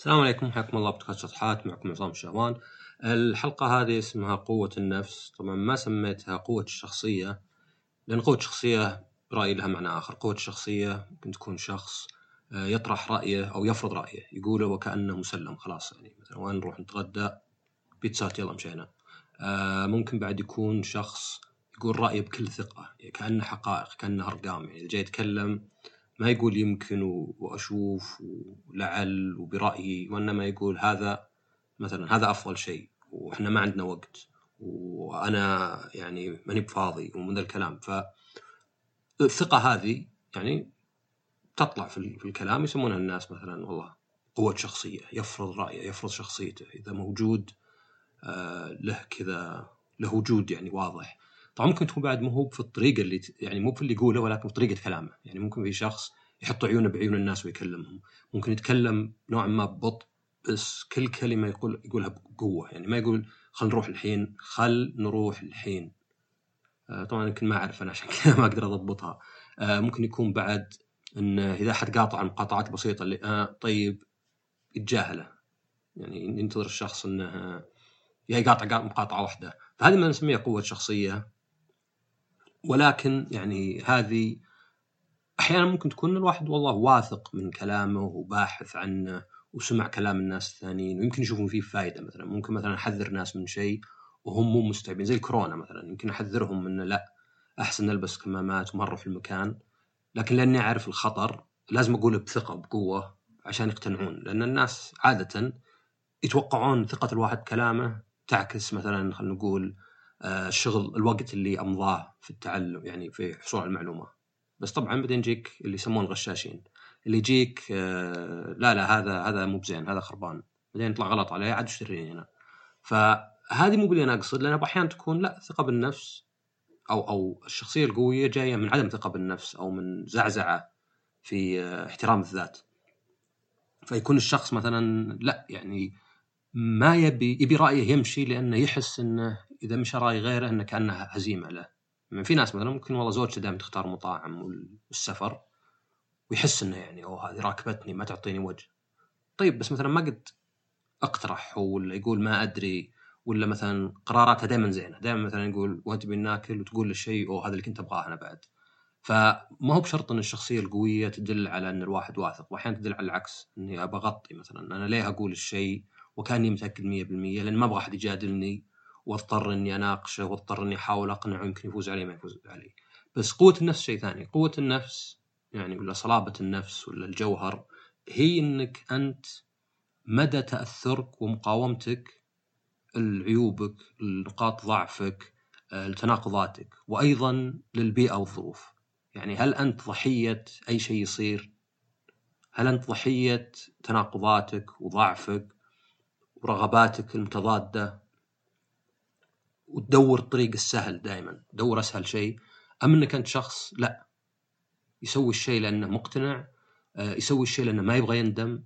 السلام عليكم حياكم الله بودكاست شطحات معكم عصام الشهوان. الحلقة هذه اسمها قوة النفس. طبعا ما سميتها قوة الشخصية لأن قوة الشخصية برأيي لها معنى آخر. قوة الشخصية ممكن تكون شخص آه، يطرح رأيه أو يفرض رأيه يقوله وكأنه مسلم خلاص. يعني مثلا وين نروح نتغدى؟ بيتزات يلا مشينا. آه، ممكن بعد يكون شخص يقول رأيه بكل ثقة يعني كأنه حقائق كأنه أرقام. يعني جاي يتكلم ما يقول يمكن وأشوف ولعل وبرأيي وإنما يقول هذا مثلا هذا أفضل شيء وإحنا ما عندنا وقت وأنا يعني ماني بفاضي ومن الكلام. ف الثقة هذه يعني تطلع في, في الكلام يسمونها الناس مثلا والله قوة شخصية يفرض رأيه يفرض شخصيته. إذا موجود آه له كذا له وجود يعني واضح. طبعا ممكن تكون بعد مو في الطريقة اللي يعني مو في اللي يقوله ولكن في طريقة كلامه. يعني ممكن في شخص يحط عيونه بعيون الناس ويكلمهم. ممكن يتكلم نوعا ما ببطء بس كل كلمة يقول يقولها بقوة. يعني ما يقول خل نروح الحين خل نروح الحين. آه طبعا يمكن ما أعرف أنا عشان كذا ما أقدر أضبطها. آه ممكن يكون بعد إن إذا أحد قاطع المقاطعات البسيطه اللي آه طيب يتجاهله. يعني ينتظر الشخص إنه يقاطع مقاطعة واحدة. فهذه ما نسميها قوة شخصية. ولكن يعني هذه أحيانا ممكن تكون الواحد والله واثق من كلامه وباحث عنه وسمع كلام الناس الثانيين ويمكن يشوفون فيه فائده مثلا. ممكن مثلا أحذر ناس من شيء وهم مو مستوعبين زي الكورونا مثلا. يمكن أحذرهم إنه لا أحسن نلبس كمامات ومره في المكان. لكن لأني أعرف الخطر لازم أقوله بثقة وبقوة عشان يقتنعون. لأن الناس عادة يتوقعون ثقة الواحد كلامه تعكس مثلا خلينا نقول الشغل الوقت اللي أمضاه في التعلم يعني في حصول على المعلومة. بس طبعا بعدين يجيك اللي يسمون غشاشين اللي يجيك آه، لا لا هذا هذا مو بزين هذا خربان. بعدين يطلع غلط عليه عاد اشتريني هنا. فهذه مو باللي أنا أقصد لأن أحيانا تكون لا ثقة بالنفس أو أو الشخصية القوية جاية من عدم ثقة بالنفس أو من زعزعة في آه، احترام الذات. فيكون الشخص مثلا لا يعني ما يبي يبي رأيه يمشي لأنه يحس إنه إذا مشى رأي غيره إنه كانها هزيمه له. يعني في ناس مثلا ممكن والله زوجته دائما تختار مطاعم والسفر ويحس إنه يعني أوه هذه راكبتني ما تعطيني وجه. طيب بس مثلا ما قد أقترح ولا يقول ما أدري ولا مثلا قراراتها دائما زينة. دائما مثلا يقول وتبي ناكل وتقول الشيء أوه هذا اللي كنت أبغاه أنا بعد. فما هو بشرط إن الشخصية القوية تدل على إن الواحد واثق واحيانا تدل على العكس إني ابى اغطي مثلا أنا ليه أقول الشيء؟ وكاني متأكد 100% لأن ما أبغى أحد يجادلني واضطر إني أناقشه واضطر إني أحاول أقنعه يمكن يفوز علي ما يفوز علي. بس قوة النفس شيء ثاني. قوة النفس يعني ولا صلابة النفس ولا الجوهر هي إنك أنت مدى تأثرك ومقاومتك لعيوبك لنقاط ضعفك لتناقضاتك وأيضا للبيئة والظروف. يعني هل أنت ضحية أي شيء يصير؟ هل أنت ضحية تناقضاتك وضعفك؟ ورغباتك المتضادة وتدور الطريق السهل دائما دور أسهل شيء. أم إنك أنت شخص؟ لا. يسوي الشيء لأنه مقتنع آه، يسوي الشيء لأنه ما يبغى يندم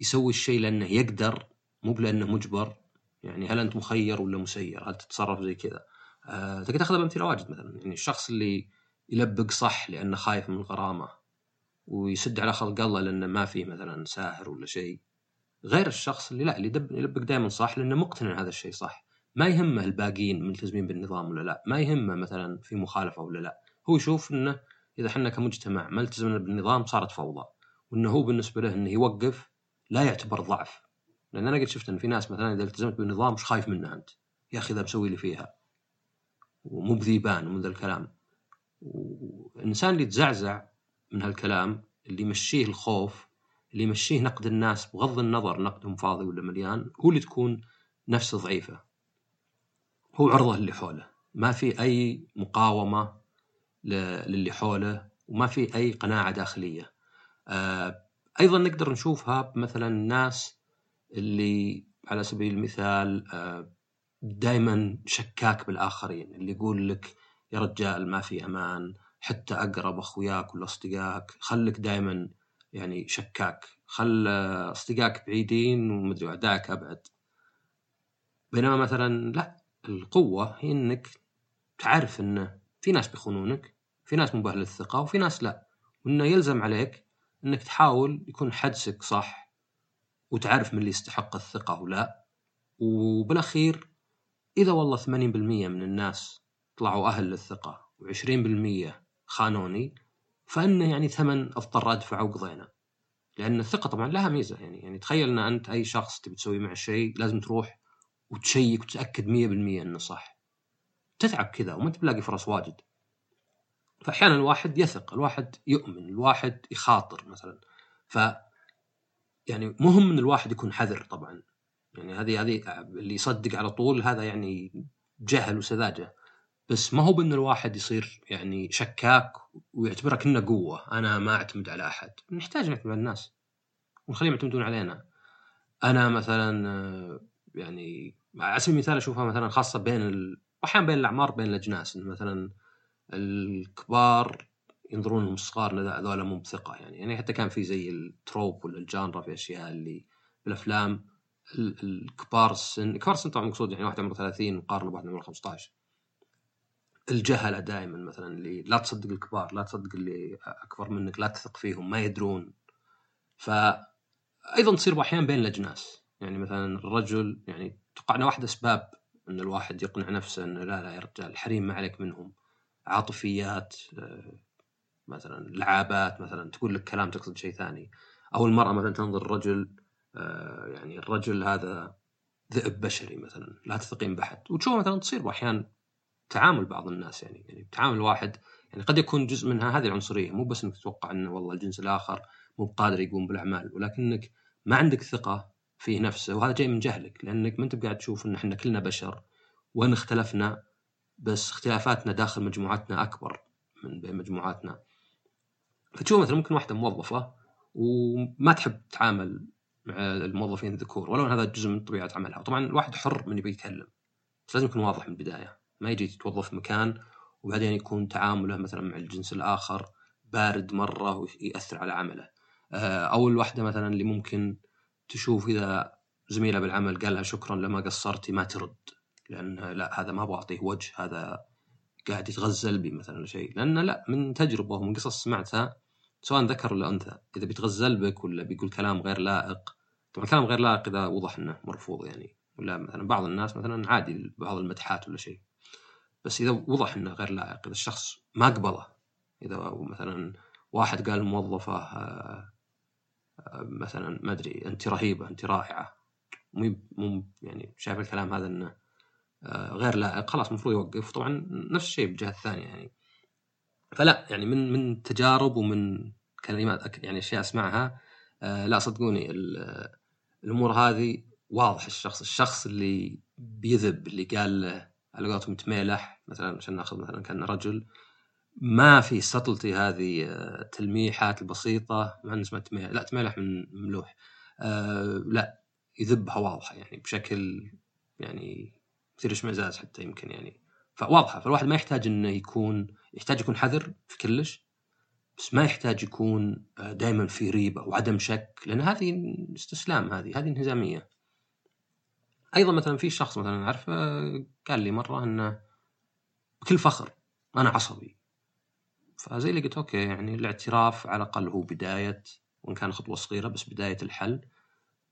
يسوي الشيء لأنه يقدر مو لأنه مجبر. يعني هل أنت مخير ولا مسير؟ هل تتصرف زي كذا؟ أه تقدر تاخذها بأمثلة واجد مثلا. يعني الشخص اللي يلبق صح لأنه خايف من الغرامة ويسد على خلق الله لأنه ما فيه مثلا ساهر ولا شيء. غير الشخص اللي لا اللي يلبق دائما صح لأنه مقتنع هذا الشيء صح. ما يهمه الباقيين ملتزمين بالنظام ولا لا. ما يهمه مثلا في مخالفة ولا لا. هو يشوف إنه إذا إحنا كمجتمع ما التزمنا بالنظام صارت فوضى. وإنه هو بالنسبة له إنه يوقف لا يعتبر ضعف. لأن أنا قد شفت إن في ناس مثلا إذا التزمت بالنظام مش خايف منها أنت؟ يا أخي إذا مسوي لي فيها. ومو بذيبان ومن ذا الكلام. والانسان اللي يتزعزع من هالكلام اللي يمشيه الخوف اللي يمشيه نقد الناس بغض النظر نقدهم فاضي ولا مليان هو اللي تكون نفسه ضعيفة. هو عرضه اللي حوله. ما في أي مقاومة للي حوله وما في أي قناعة داخلية. آه، أيضا نقدر نشوفها مثلا الناس اللي على سبيل المثال آه، دائما شكاك بالآخرين اللي يقول لك يا رجال ما في أمان حتى أقرب أخوياك ولا أصدقائك خلك دائما يعني شكاك. خل أصدقائك بعيدين ومدري أعدائك أبعد. بينما مثلا لا القوة هي إنك تعرف إنه في ناس بيخونونك في ناس مو الثقة وفي ناس لا. وإنه يلزم عليك إنك تحاول يكون حدسك صح وتعرف من اللي يستحق الثقة ولا وبالأخير إذا والله 80% من الناس طلعوا أهل للثقة و20% خانوني فإنه يعني ثمن اضطر ادفعه وقضينا لأن الثقة طبعا لها ميزة يعني يعني تخيل إن أنت أي شخص تبي تسوي معه شيء لازم تروح وتشيك وتتأكد 100% إنه صح. تتعب كذا وما أنت بلاقي فرص واجد. فاحيانا الواحد يثق الواحد يؤمن الواحد يخاطر مثلا. ف يعني مهم إن الواحد يكون حذر طبعا. يعني هذه هذه اللي يصدق على طول هذا يعني جهل وسذاجة. بس ما هو بأن الواحد يصير يعني شكاك ويعتبرها كأنه قوة. أنا ما أعتمد على أحد. نحتاج نعتمد على الناس. ونخليهم يعتمدون علينا. أنا مثلا يعني على سبيل المثال أشوفها مثلا خاصة بين ال... واحيانا بين الأعمار بين الأجناس. مثلا الكبار ينظرون لهم الصغار هذول مو بثقة يعني. يعني حتى كان في زي التروب ولا الجانرا في أشياء اللي بالأفلام الكبار السن كبار السن طبعا مقصود يعني واحد عمره 30 مقارنه بواحد عمره 15 الجهلة دائما مثلا اللي لا تصدق الكبار لا تصدق اللي أكبر منك لا تثق فيهم ما يدرون. ف أيضا تصير أحيانا بين الأجناس. يعني مثلا الرجل يعني أتوقع انه واحد أسباب إن الواحد يقنع نفسه إنه لا لا يا رجال الحريم ما عليك منهم. عاطفيات آه، مثلا لعابات مثلا تقول لك كلام تقصد شيء ثاني. أو المرأة مثلا تنظر الرجل آه، يعني الرجل هذا ذئب بشري مثلا لا تثقين بحد وتشوف مثلا تصير أحيانا تعامل بعض الناس يعني يعني تعامل واحد يعني قد يكون جزء منها هذه العنصرية. مو بس إنك تتوقع إنه والله الجنس الآخر مو بقادر يقوم بالأعمال ولكنك ما عندك ثقة في نفسه وهذا جاي من جهلك لأنك ما أنت قاعد تشوف إن إحنا كلنا بشر وإن اختلفنا بس اختلافاتنا داخل مجموعاتنا أكبر من بين مجموعاتنا. فتشوف مثلا ممكن واحدة موظفة وما تحب تتعامل مع الموظفين الذكور ولو إن هذا جزء من طبيعة عملها. طبعا الواحد حر من يبي يتكلم بس لازم يكون واضح من البداية. ما يجي تتوظف في مكان وبعدين يكون تعامله مثلا مع الجنس الآخر بارد مرة ويأثر على عمله. آه، أو الواحده مثلا اللي ممكن تشوف إذا زميله بالعمل قال لها شكرا لما قصرتي ما ترد لأن لا هذا ما بعطيه وجه هذا قاعد يتغزل بي مثلا شيء. لأن لا من تجربة ومن قصص سمعتها سواء ذكر ولا أنثى إذا بيتغزل بك ولا بيقول كلام غير لائق طبعا كلام غير لائق إذا وضح انه مرفوض يعني. ولا مثلا بعض الناس مثلا عادي بعض المدحات ولا شيء. بس إذا وضح إنه غير لائق إذا الشخص ما قبله إذا مثلا واحد قال موظفه آه، آه، مثلا ما أدري أنت رهيبة أنت رائعة مو مو يعني شايف الكلام هذا إنه آه، غير لائق خلاص المفروض يوقف. طبعا نفس الشيء بالجهه الثانية يعني. فلا يعني من من تجارب ومن كلمات يعني أشياء أسمعها لا صدقوني الأمور هذه واضح الشخص الشخص اللي بيذب اللي قال له على قولتهم تميلح مثلا عشان نأخذ مثلا كان رجل. ما في سطلتي هذه التلميحات البسيطة مع اسمها تميلح. لا تميلح من مملوح. آه لا يذبها واضحة يعني بشكل يعني مثير اشمئزاز حتى يمكن يعني. فواضحة فالواحد ما يحتاج إنه يكون يحتاج يكون حذر في كلش بس ما يحتاج يكون آه، دائما في ريبة وعدم شك لأن هذه استسلام هذه هذه انهزامية أيضا مثلا في شخص مثلا أعرفه قال لي مرة إنه بكل فخر أنا عصبي. فزي اللي قلت أوكي يعني الاعتراف على الأقل هو بداية وإن كان خطوة صغيرة بس بداية الحل.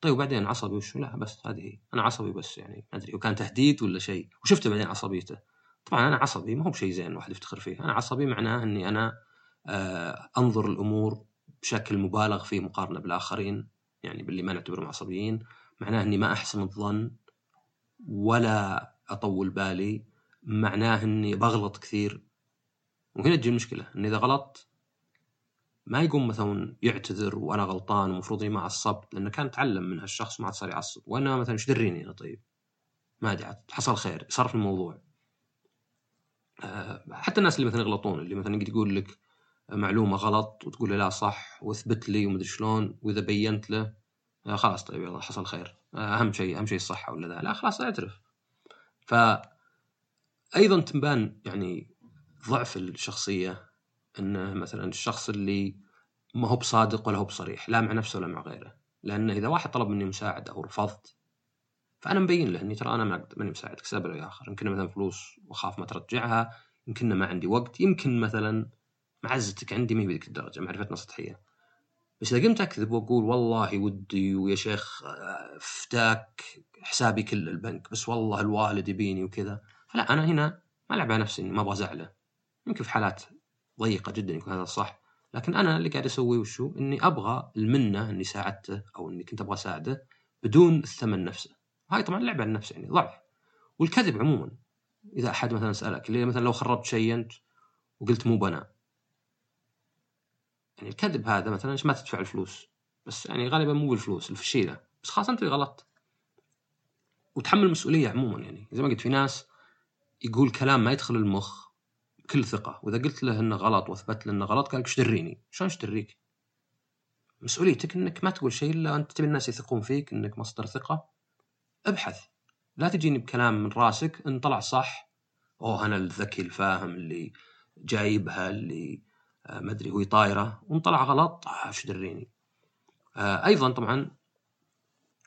طيب وبعدين عصبي وشو؟ لا بس هذه أنا عصبي بس يعني ما أدري وكان تهديد ولا شيء؟ وشفته بعدين عصبيته. طبعا أنا عصبي ما هو بشيء زين الواحد يفتخر فيه. أنا عصبي معناه إني أنا آه أنظر الأمور بشكل مبالغ فيه مقارنة بالآخرين يعني باللي ما نعتبرهم عصبيين. معناه إني ما أحسن الظن ولا أطول بالي معناه إني بغلط كثير. وهنا تجي المشكلة إن إذا غلطت ما يقوم مثلا يعتذر وأنا غلطان ومفروض إني ما عصبت لأنه كان تعلم من هالشخص ما عاد صار يعصب. وأنا مثلا إيش دريني أنا طيب؟ ما أدري حصل خير صرف الموضوع. آه، حتى الناس اللي مثلا يغلطون اللي مثلا يقدر يقول لك معلومة غلط وتقول له لا صح وأثبت لي ومدري شلون وإذا بينت له خلاص طيب يلا حصل خير. أهم شيء أهم شيء الصحة ولا ذا لا خلاص أعترف. ف أيضا تبان يعني ضعف الشخصية ان مثلا الشخص اللي ما هو بصادق ولا هو بصريح لا مع نفسه ولا مع غيره. لأن إذا واحد طلب مني مساعدة أو رفضت فأنا مبين له إني ترى أنا ما ماني مساعدك سبب أو آخر. يمكن مثلا فلوس وأخاف ما ترجعها يمكن ما عندي وقت يمكن مثلا معزتك عندي ما هي بذيك الدرجة معرفتنا سطحية. بس إذا قمت أكذب وأقول والله ودي ويا شيخ آه، فتاك حسابي كل البنك بس والله الوالد يبيني وكذا. فلا أنا هنا ما ألعب على نفسي إني ما أبغى أزعله. يمكن في حالات ضيقة جدا يكون هذا صح لكن أنا اللي قاعد أسويه وشو؟ إني أبغى المنة إني ساعدته أو إني كنت أبغى أساعده بدون الثمن نفسه. هاي طبعا لعبه على النفس يعني ضعف. والكذب عموما إذا أحد مثلا سألك اللي مثلا لو خربت شيء أنت وقلت مو بنا يعني الكذب هذا مثلا ما تدفع الفلوس. بس يعني غالبا مو بالفلوس الفشيله بس خلاص انت اللي غلطت. وتحمل المسؤولية عموما يعني. زي ما قلت في ناس يقول كلام ما يدخل المخ بكل ثقة. وإذا قلت له إنه غلط وأثبت له إنه غلط قال لك إيش دريني؟ شلون إيش دريك؟ مسؤوليتك إنك ما تقول شيء إلا أنت تبي الناس يثقون فيك إنك مصدر ثقة. أبحث. لا تجيني بكلام من راسك إن طلع صح. أوه أنا الذكي الفاهم اللي جايبها اللي ما أدري هو طايره وان طلع غلط آه، إيش دريني؟ آه، أيضا طبعا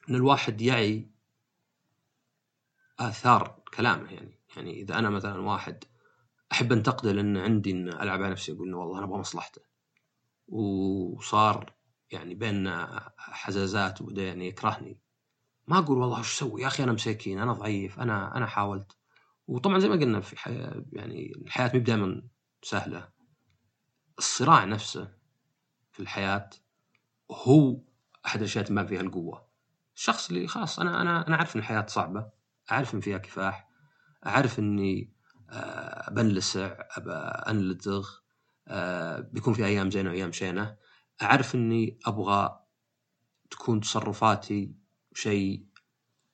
إن الواحد يعي آثار كلامه يعني يعني إذا أنا مثلا واحد أحب انتقده لأن عندي إن ألعب على نفسي أقول إنه والله أنا أبغى مصلحته. وصار يعني بيننا حزازات وبدا يعني يكرهني. ما أقول والله وش أسوي؟ يا أخي أنا مساكين أنا ضعيف أنا أنا حاولت. وطبعا زي ما قلنا في حي... يعني الحياة مو دائما سهلة. الصراع نفسه في الحياة هو أحد الأشياء ما فيها القوة. الشخص اللي خلاص أنا أنا أنا أعرف إن الحياة صعبة أعرف إن فيها كفاح أعرف إني آه، بنلسع انلدغ آه، بيكون في أيام زينة وأيام شينة. أعرف إني أبغى تكون تصرفاتي شيء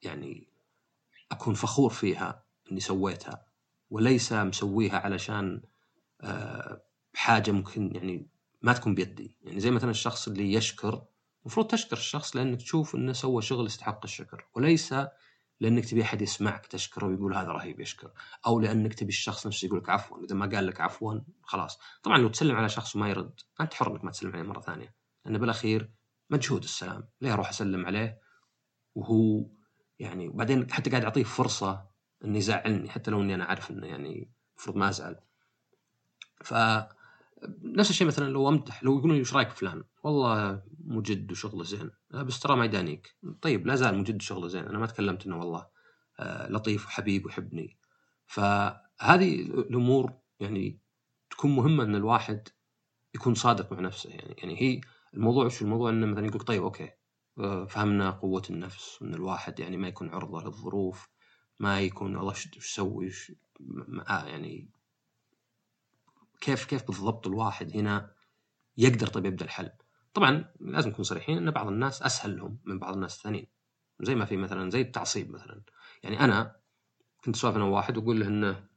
يعني أكون فخور فيها إني سويتها وليس مسويها علشان آه، حاجة ممكن يعني ما تكون بيدي. يعني زي مثلا الشخص اللي يشكر المفروض تشكر الشخص لأنك تشوف إنه سوى شغل يستحق الشكر وليس لأنك تبي أحد يسمعك تشكره ويقول هذا رهيب يشكر أو لأنك تبي الشخص نفسه يقول لك عفوا إذا ما قال لك عفوا خلاص. طبعا لو تسلم على شخص وما يرد أنت حر إنك ما تسلم عليه مرة ثانية لأن بالأخير مجهود السلام. ليه أروح أسلم عليه؟ وهو يعني وبعدين حتى قاعد أعطيه فرصة إنه يزعلني حتى لو إني أنا عارف إنه يعني المفروض ما أزعل. ف نفس الشيء مثلا لو امدح لو يقولون إيش رأيك فلان؟ والله مجد وشغله زين. بس ترى ما يدانيك. طيب لا زال مجد وشغله زين. أنا ما تكلمت إنه والله آه، لطيف وحبيب ويحبني. فهذه الأمور يعني تكون مهمة إن الواحد يكون صادق مع نفسه. يعني يعني هي الموضوع شو؟ الموضوع إنه مثلا يقول طيب أوكي آه، فهمنا قوة النفس وإن الواحد يعني ما يكون عرضة للظروف ما يكون الله إيش أسوي يعني كيف كيف بالضبط الواحد هنا يقدر طيب يبدأ الحل؟ طبعا لازم نكون صريحين إن بعض الناس أسهل لهم من بعض الناس الثانيين. زي ما في مثلا زي التعصيب مثلا. يعني أنا كنت سوالف أنا واحد وأقول له إنه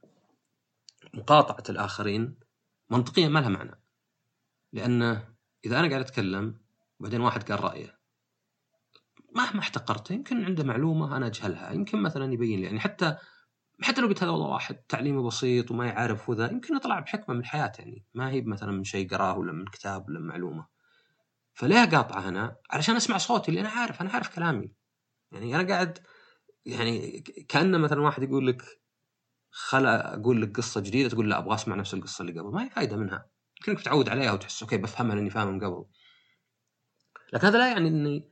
مقاطعة الآخرين منطقيا ما لها معنى. لأنه إذا أنا قاعد أتكلم وبعدين واحد قال رأيه مهما احتقرته يمكن عنده معلومة أنا أجهلها. يمكن مثلا يبين لي. يعني حتى حتى لو قلت هذا والله واحد تعليمه بسيط وما يعرف وذا يمكن يطلع بحكمة من الحياة يعني. ما هي مثلا من شيء قراه ولا من كتاب ولا من معلومة. فليه قاطعه هنا؟ علشان أسمع صوتي اللي أنا عارف أنا عارف كلامي. يعني أنا قاعد يعني كأنه مثلا واحد يقول لك خلا أقول لك قصة جديدة تقول لا أبغى أسمع نفس القصة اللي قبل. ما هي فايدة منها. يمكنك تتعود عليها وتحس أوكي بفهمها لأني فاهم من قبل. لكن هذا لا يعني إني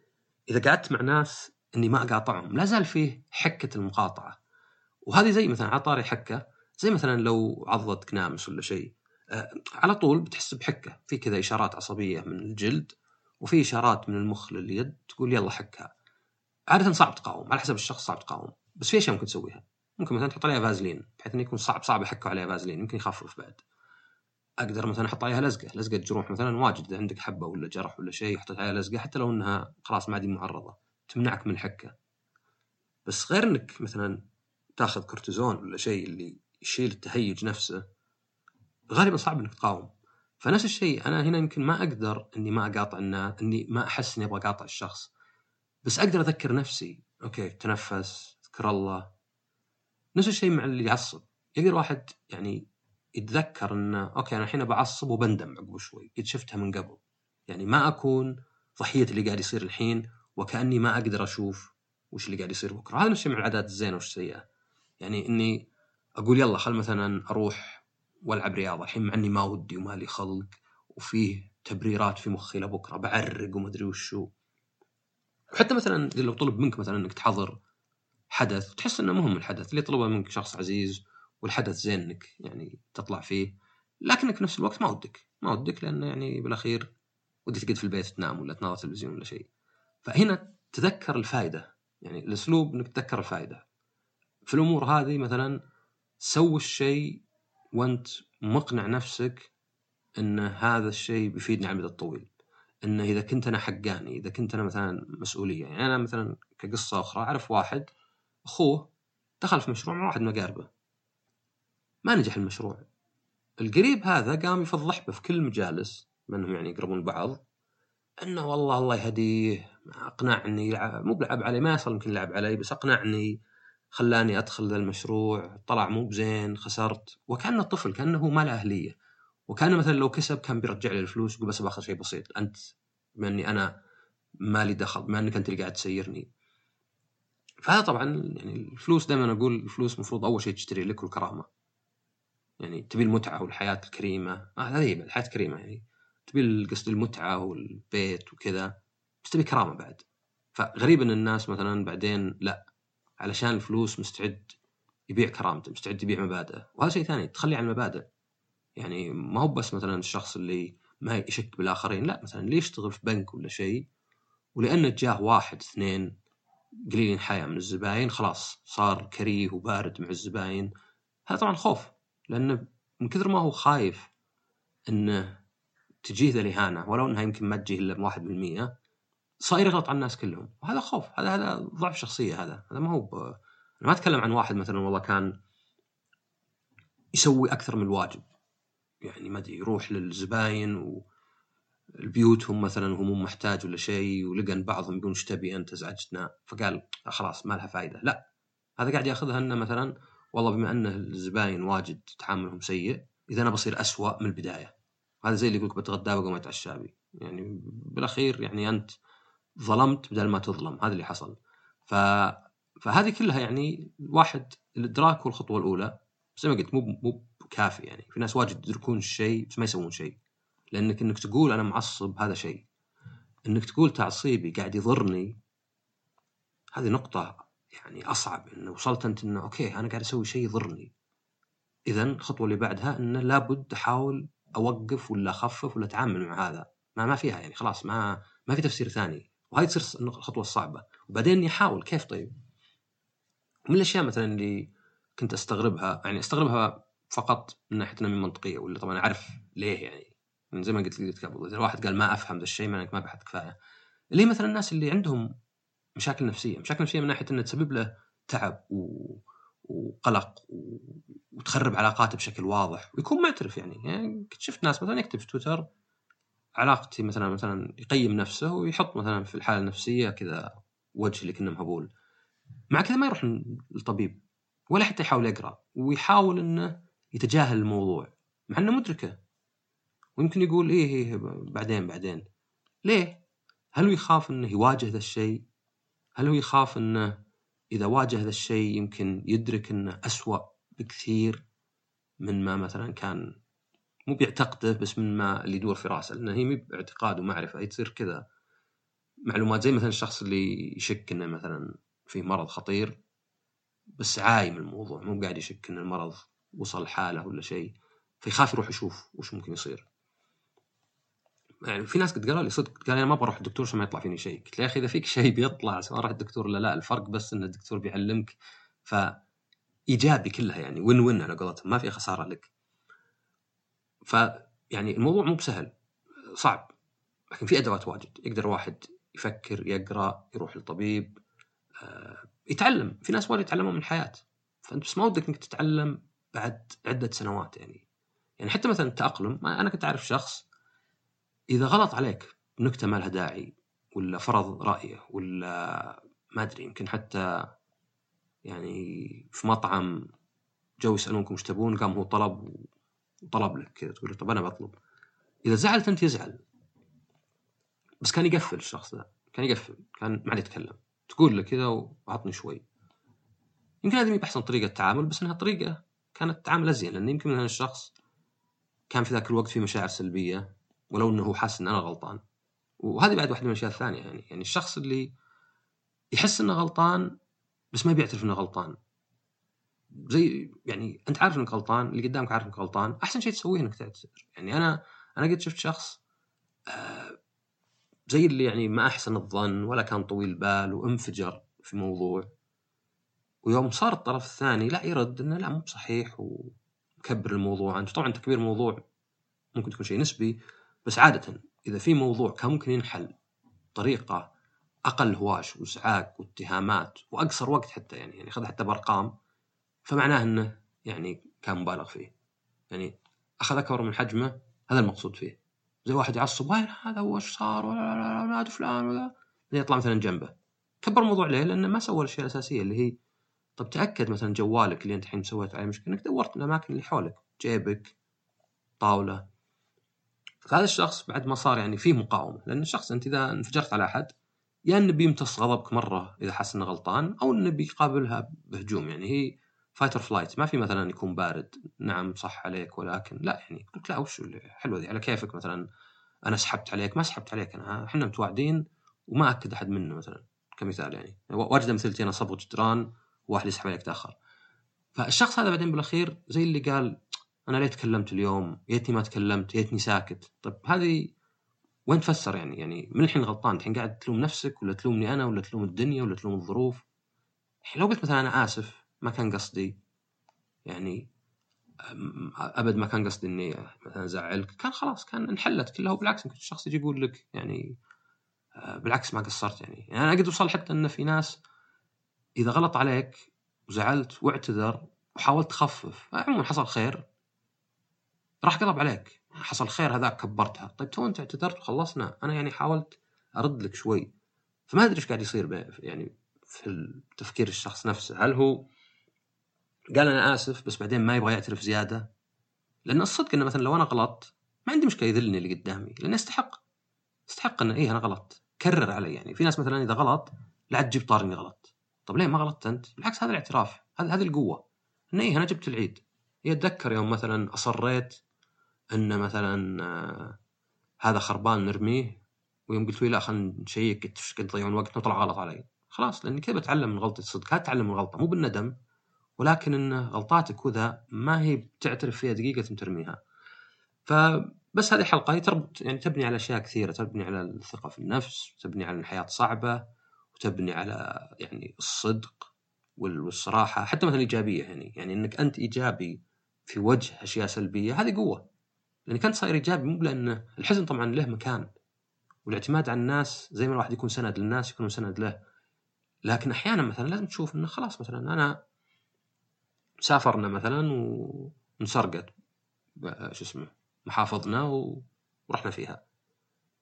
إذا قعدت مع ناس إني ما أقاطعهم. لا زال فيه حكة المقاطعة. وهذه زي مثلا على طاري حكة زي مثلا لو عضتك نامس ولا شيء آه على طول بتحس بحكة. في كذا إشارات عصبية من الجلد وفي إشارات من المخ لليد تقول يلا حكها عادة صعب تقاوم على حسب الشخص صعب تقاوم. بس في أشياء ممكن تسويها. ممكن مثلا تحط عليها فازلين بحيث إنه يكون صعب صعب يحكوا عليها فازلين يمكن يخفف بعد. أقدر مثلا أحط عليها لزقة. لزقة جروح مثلا واجد إذا عندك حبة ولا جرح ولا شيء حطيت عليها لزقة حتى لو إنها خلاص ما عاد معرضة. تمنعك من الحكة. بس غير إنك مثلا تاخذ كورتيزون ولا شيء اللي يشيل التهيج نفسه غالبا صعب إنك تقاوم. فنفس الشيء أنا هنا يمكن ما أقدر إني ما أقاطع الناس إني ما أحس إني أبغى أقاطع الشخص. بس أقدر أذكر نفسي. okay تنفس أذكر الله. نفس الشيء مع اللي يعصب. يقدر واحد يعني يتذكر إنه أوكي أنا الحين بعصب وبندم عقب شوي. قد شفتها من قبل. يعني ما أكون ضحية اللي قاعد يصير الحين وكأني ما أقدر أشوف وش اللي قاعد يصير بكرة. هذا نفس الشيء مع العادات الزينة والسيئه يعني إني أقول يلا خل مثلا أروح وألعب رياضة. الحين مع إني ما ودي وما لي خلق وفيه تبريرات في مخي لبكرة بعرق وما أدري وشو وحتى مثلا لو طلب منك مثلا إنك تحضر حدث تحس إنه مهم الحدث. اللي طلبه منك شخص عزيز والحدث زين إنك يعني تطلع فيه. لكنك في نفس الوقت ما ودك. ما ودك لأنه يعني بالأخير ودك تقعد في البيت تنام ولا تناظر تلفزيون ولا شيء. فهنا تذكر الفائده يعني الأسلوب إنك تتذكر الفائده في الأمور هذه مثلا سوي الشيء وأنت مقنع نفسك إن هذا الشيء بيفيدني على المدى الطويل. انه إذا كنت أنا حقاني إذا كنت أنا مثلا مسؤولية يعني أنا مثلا كقصة أخرى أعرف واحد أخوه دخل في مشروع مع واحد من اقاربه ما نجح المشروع. القريب هذا قام يفضح به في كل المجالس منهم يعني يقربون بعض إنه والله الله يهديه أقنعني مو بلعب علي ما يصل يمكن لعب علي بس أقنعني. خلاني أدخل ذا المشروع طلع مو بزين خسرت. وكانه طفل كأنه ما له أهلية. وكان مثلا لو كسب كان بيرجع لي الفلوس يقول بس باخذ شيء بسيط. أنت بما إني أنا مالي دخل بما إنك أنت اللي قاعد تسيرني. فهذا طبعا يعني الفلوس دائما أقول الفلوس المفروض أول شيء تشتري لك الكرامة. يعني تبي المتعة والحياة الكريمة. آه هذه الحياة الكريمة يعني. تبي قصد المتعة والبيت وكذا بس تبي كرامة بعد. فغريب ان الناس مثلا بعدين لا. علشان الفلوس مستعد يبيع كرامته مستعد يبيع مبادئه. وهذا شيء ثاني تخلي عن المبادئ. يعني ما هو بس مثلا الشخص اللي ما يشك بالآخرين لا مثلا اللي يشتغل في بنك ولا شيء؟ ولأنه جاه واحد اثنين قليلين حياة من الزباين خلاص صار كريه وبارد مع الزباين. هذا طبعا خوف لأنه من كثر ما هو خايف إنه تجيه ذا الاهانه ولو إنها يمكن ما تجيه إلا 1% صاير يغلط على الناس كلهم. وهذا خوف هذا هذا ضعف شخصية هذا. هذا ما هو ب... أنا ما أتكلم عن واحد مثلا والله كان يسوي أكثر من الواجب يعني ما أدري يروح للزباين و بيوتهم مثلا وهو مو محتاج ولا شيء ولقى بعضهم يقولون إيش تبي أنت ازعجتنا فقال خلاص ما لها فائده لا هذا قاعد يأخذها انه مثلا والله بما أن الزباين واجد تعاملهم سيء إذا أنا بصير أسوأ من البداية. هذا زي اللي يقول لك بتغدى بقوم اتعشى بي. يعني بالأخير يعني أنت ظلمت بدل ما تظلم. هذا اللي حصل. ف فهذه كلها يعني واحد الإدراك والخطوة الأولى. زي ما قلت مو مو كافي يعني. في ناس واجد يدركون الشيء بس ما يسوون شيء. لأنك إنك تقول أنا معصب هذا شيء. إنك تقول تعصيبي قاعد يضرني هذه نقطة يعني أصعب. انه وصلت أنت إنه okay أنا قاعد أسوي شيء يضرني. اذا الخطوة اللي بعدها إنه لابد أحاول أوقف ولا أخفف ولا أتعامل مع هذا. ما ما فيها يعني خلاص ما ما في تفسير ثاني. وهذه تصير الخطوة الصعبة وبعدين يحاول كيف طيب؟ من الأشياء مثلا اللي كنت أستغربها يعني أستغربها فقط من ناحية انها من منطقية ولا طبعا أعرف ليه يعني. من زي ما قلت لك قبل إذا الواحد قال ما أفهم ذا الشيء معناته ما بحث كفاية. اللي مثلا الناس اللي عندهم مشاكل نفسية. مشاكل نفسية من ناحية إنها تسبب له تعب و... وقلق و... وتخرب علاقاته بشكل واضح. ويكون معترف يعني. يعني شفت ناس مثلا يكتب في تويتر علاقتي مثلا مثلا يقيم نفسه ويحط مثلا في الحالة النفسية كذا وجه اللي كنا مهبول مع كذا ما يروح للطبيب ولا حتى يحاول يقرأ ويحاول إنه يتجاهل الموضوع مع إنه مدركة ويمكن يقول إيه إيه بعدين بعدين ليه؟ هل هو يخاف إنه يواجه ذا الشيء؟ هل هو يخاف إنه إذا واجه ذا الشيء يمكن يدرك إنه أسوأ بكثير من ما مثلا كان مو بيعتقده بس من ما اللي يدور في راسه لأنه هي مو باعتقاد ومعرفة هي تصير كذا معلومات زي مثلا الشخص اللي يشك إنه مثلا في مرض خطير بس عايم الموضوع مو قاعد يشك إن المرض وصل حالة ولا شيء فيخاف يروح يشوف وش ممكن يصير. يعني في ناس قد قالوا لي صدق قال أنا ما بروح الدكتور عشان ما يطلع فيني شيء قلت له يا أخي إذا فيك شيء بيطلع سواء راح الدكتور ولا لا الفرق بس إن الدكتور بيعلمك. ف ايجابي كلها يعني وين وين على قولتهم ما في خسارة لك. ف يعني الموضوع مو بسهل صعب لكن في أدوات واجد. يقدر واحد يفكر يقرأ يروح للطبيب آه، يتعلم. في ناس واجد يتعلمون من الحياة فأنت بس ما ودك إنك تتعلم بعد عدة سنوات يعني. يعني حتى مثلا التأقلم أنا كنت أعرف شخص إذا غلط عليك نكته ما لها داعي ولا فرض رأيه ولا ما أدري يمكن حتى يعني في مطعم جو يسألونكم إيش تبون قام هو طلب وطلب لك كذا تقول له طب أنا بطلب. إذا زعلت أنت يزعل. بس كان يقفل الشخص ذا كان يقفل كان ما عاد يتكلم. تقول له كذا وعطني شوي. يمكن هذه مي احسن طريقة تعامل بس إنها طريقة كانت تعامل أزين لأن يمكن مثلا الشخص كان في ذاك الوقت في مشاعر سلبية ولو إنه هو حاسس إن أنا غلطان. وهذه بعد واحدة من الأشياء الثانية يعني يعني الشخص اللي يحس إنه غلطان بس ما بيعترف إنه غلطان. زي يعني أنت عارف إنك غلطان اللي قدامك عارف إنك غلطان أحسن شيء تسويه إنك تعتذر يعني أنا أنا قد شفت شخص آه زي اللي يعني ما أحسن الظن ولا كان طويل البال وانفجر في موضوع. ويوم صار الطرف الثاني لا يرد إنه لا مو بصحيح ومكبر الموضوع انت طبعا تكبير الموضوع ممكن تكون شيء نسبي بس عادة إذا في موضوع كان ممكن ينحل بطريقة أقل هواش وإزعاج واتهامات وأقصر وقت حتى يعني يعني خذ حتى بأرقام فمعناه إنه يعني كان مبالغ فيه. يعني أخذ اكبر من حجمه هذا المقصود فيه. زي واحد يعصب وين هذا؟ إيش صار؟ ولا لا لا لا فلان ولا. يطلع مثلا جنبه. كبر الموضوع ليه؟ لأنه ما سوى الأشياء الأساسية اللي هي طب تأكد مثلا جوالك اللي أنت الحين سويت عليه مشكله انك دورت الأماكن اللي حولك جيبك طاولة. فهذا الشخص بعد ما صار يعني فيه مقاومة. لأن الشخص أنت إذا انفجرت على أحد يا إنه بيمتص غضبك مرة إذا حس إنه غلطان أو إنه بيقابلها بهجوم. يعني هي fight or flight ما في مثلا يكون بارد. نعم صح عليك ولكن لا يعني قلت لا وش حلوة ذي على كيفك مثلا. أنا سحبت عليك ما سحبت عليك. أنا إحنا متواعدين وما أكد أحد منا مثلا كمثال يعني. واجد أمثلتي أنا صبغ جدران وواحد يسحب عليك تأخر. فالشخص هذا بعدين بالأخير زي اللي قال أنا ليه تكلمت اليوم؟ يتني ما تكلمت يتني ساكت. طيب هذه وين تفسر يعني؟ يعني من الحين غلطان؟ الحين قاعد تلوم نفسك ولا تلومني أنا ولا تلوم الدنيا ولا تلوم الظروف؟ لو قلت مثلا أنا آسف ما كان قصدي يعني أبد ما كان قصدي إني مثلا ازعلك كان خلاص كان انحلت كلها وبالعكس يمكن الشخص يجي يقول لك يعني آه، بالعكس ما قصرت يعني, يعني أنا قد وصل حتى إن في ناس إذا غلط عليك وزعلت واعتذر وحاولت تخفف عموما حصل خير راح قلب عليك. حصل خير هذاك كبرتها. طيب تو أنت اعتذرت وخلصنا. أنا يعني حاولت أرد لك شوي. فما أدري إيش قاعد يصير يعني في تفكير الشخص نفسه. هل هو قال أنا آسف بس بعدين ما يبغى يعترف زيادة. لأن الصدق إنه مثلا لو أنا غلطت ما عندي مشكلة يذلني اللي قدامي لأنه يستحق. يستحق إنه إيه أنا غلطت. كرر علي يعني. في ناس مثلا إذا غلط لا تجيب طار إني غلط طب ليه ما غلطت أنت؟ بالعكس هذا الاعتراف هذه هذه القوة. إنه إيه أنا جبت العيد. يتذكر يوم مثلا أصريت إن مثلا آه هذا خربان نرميه ويوم قلت له لا خلينا نشيك قد تضيعون وقت؟ طلع غلط علي. خلاص لأني كذا بتعلم من غلطة هذا تعلم من الغلطه مو بالندم. ولكن إن غلطاتك وذا ما هي بتعترف فيها دقيقة ترميها. فبس هذه حلقه تربط يعني تبني على أشياء كثيرة تبني على الثقة في النفس تبني على الحياة صعبة وتبني على يعني الصدق والصراحة حتى مثلا الايجابيه يعني. يعني إنك أنت إيجابي في وجه أشياء سلبية هذه قوة. لأنك أنت صاير إيجابي مو لأن الحزن طبعا له مكان. والاعتماد على الناس زي ما الواحد يكون سند للناس يكون سند له. لكن أحيانا مثلا لازم تشوف إنه خلاص مثلا أنا سافرنا مثلا وانسرقت شو اسمه محافظنا ورحنا فيها.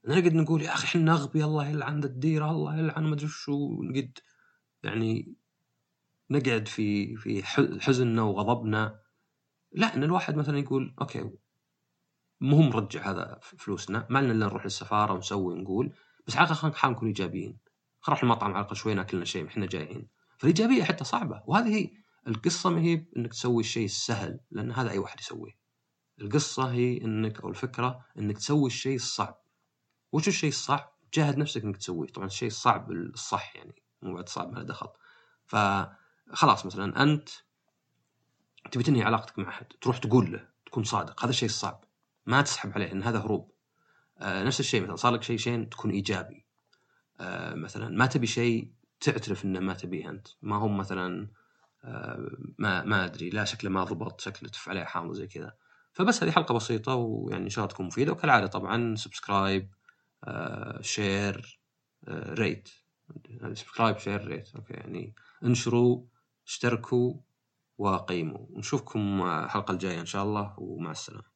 نقعد نقول يا أخي إحنا اغبياء الله يلعن الديره الله يلعن ما أدري شو. نقعد يعني نقعد في في حزننا وغضبنا. لا إن الواحد مثلا يقول أوكي مو مرجع هذا فلوسنا. ما لنا إلا نروح للسفارة ونسوي ونقول. بس على الأقل خلينا نكون إيجابيين. خلينا نروح المطعم على الأقل شوي ناكل لنا شيء إحنا جايين. فالإيجابية حتى صعبة. وهذه هي القصة ما هي إنك تسوي الشيء السهل لأن هذا أي واحد يسويه. القصة هي إنك أو الفكرة إنك تسوي الشيء الصعب وش الشيء الصعب؟ جاهد نفسك إنك تسويه. طبعا الشيء الصعب الصح يعني مو بعد صعب ما دخل. فخلاص مثلا أنت تبي تنهي علاقتك مع أحد تروح تقول له تكون صادق. هذا الشيء الصعب ما تسحب عليه إن هذا هروب. آه نفس الشيء مثلا صار لك شيء شين تكون إيجابي. آه مثلا ما تبي شيء تعترف إنه ما تبيه أنت. ما هم مثلا ما ما أدري لا شكله ما ضبط شكله تف عليه حامض زي كذا. فبس هذه حلقة بسيطة ويعني إن شاء الله تكون مفيدة. وكالعادة طبعا subscribe آه، share آه، rate subscribe share rate okay يعني انشروا اشتركوا وقيموا. نشوفكم الحلقة الجاية إن شاء الله ومع السلامة.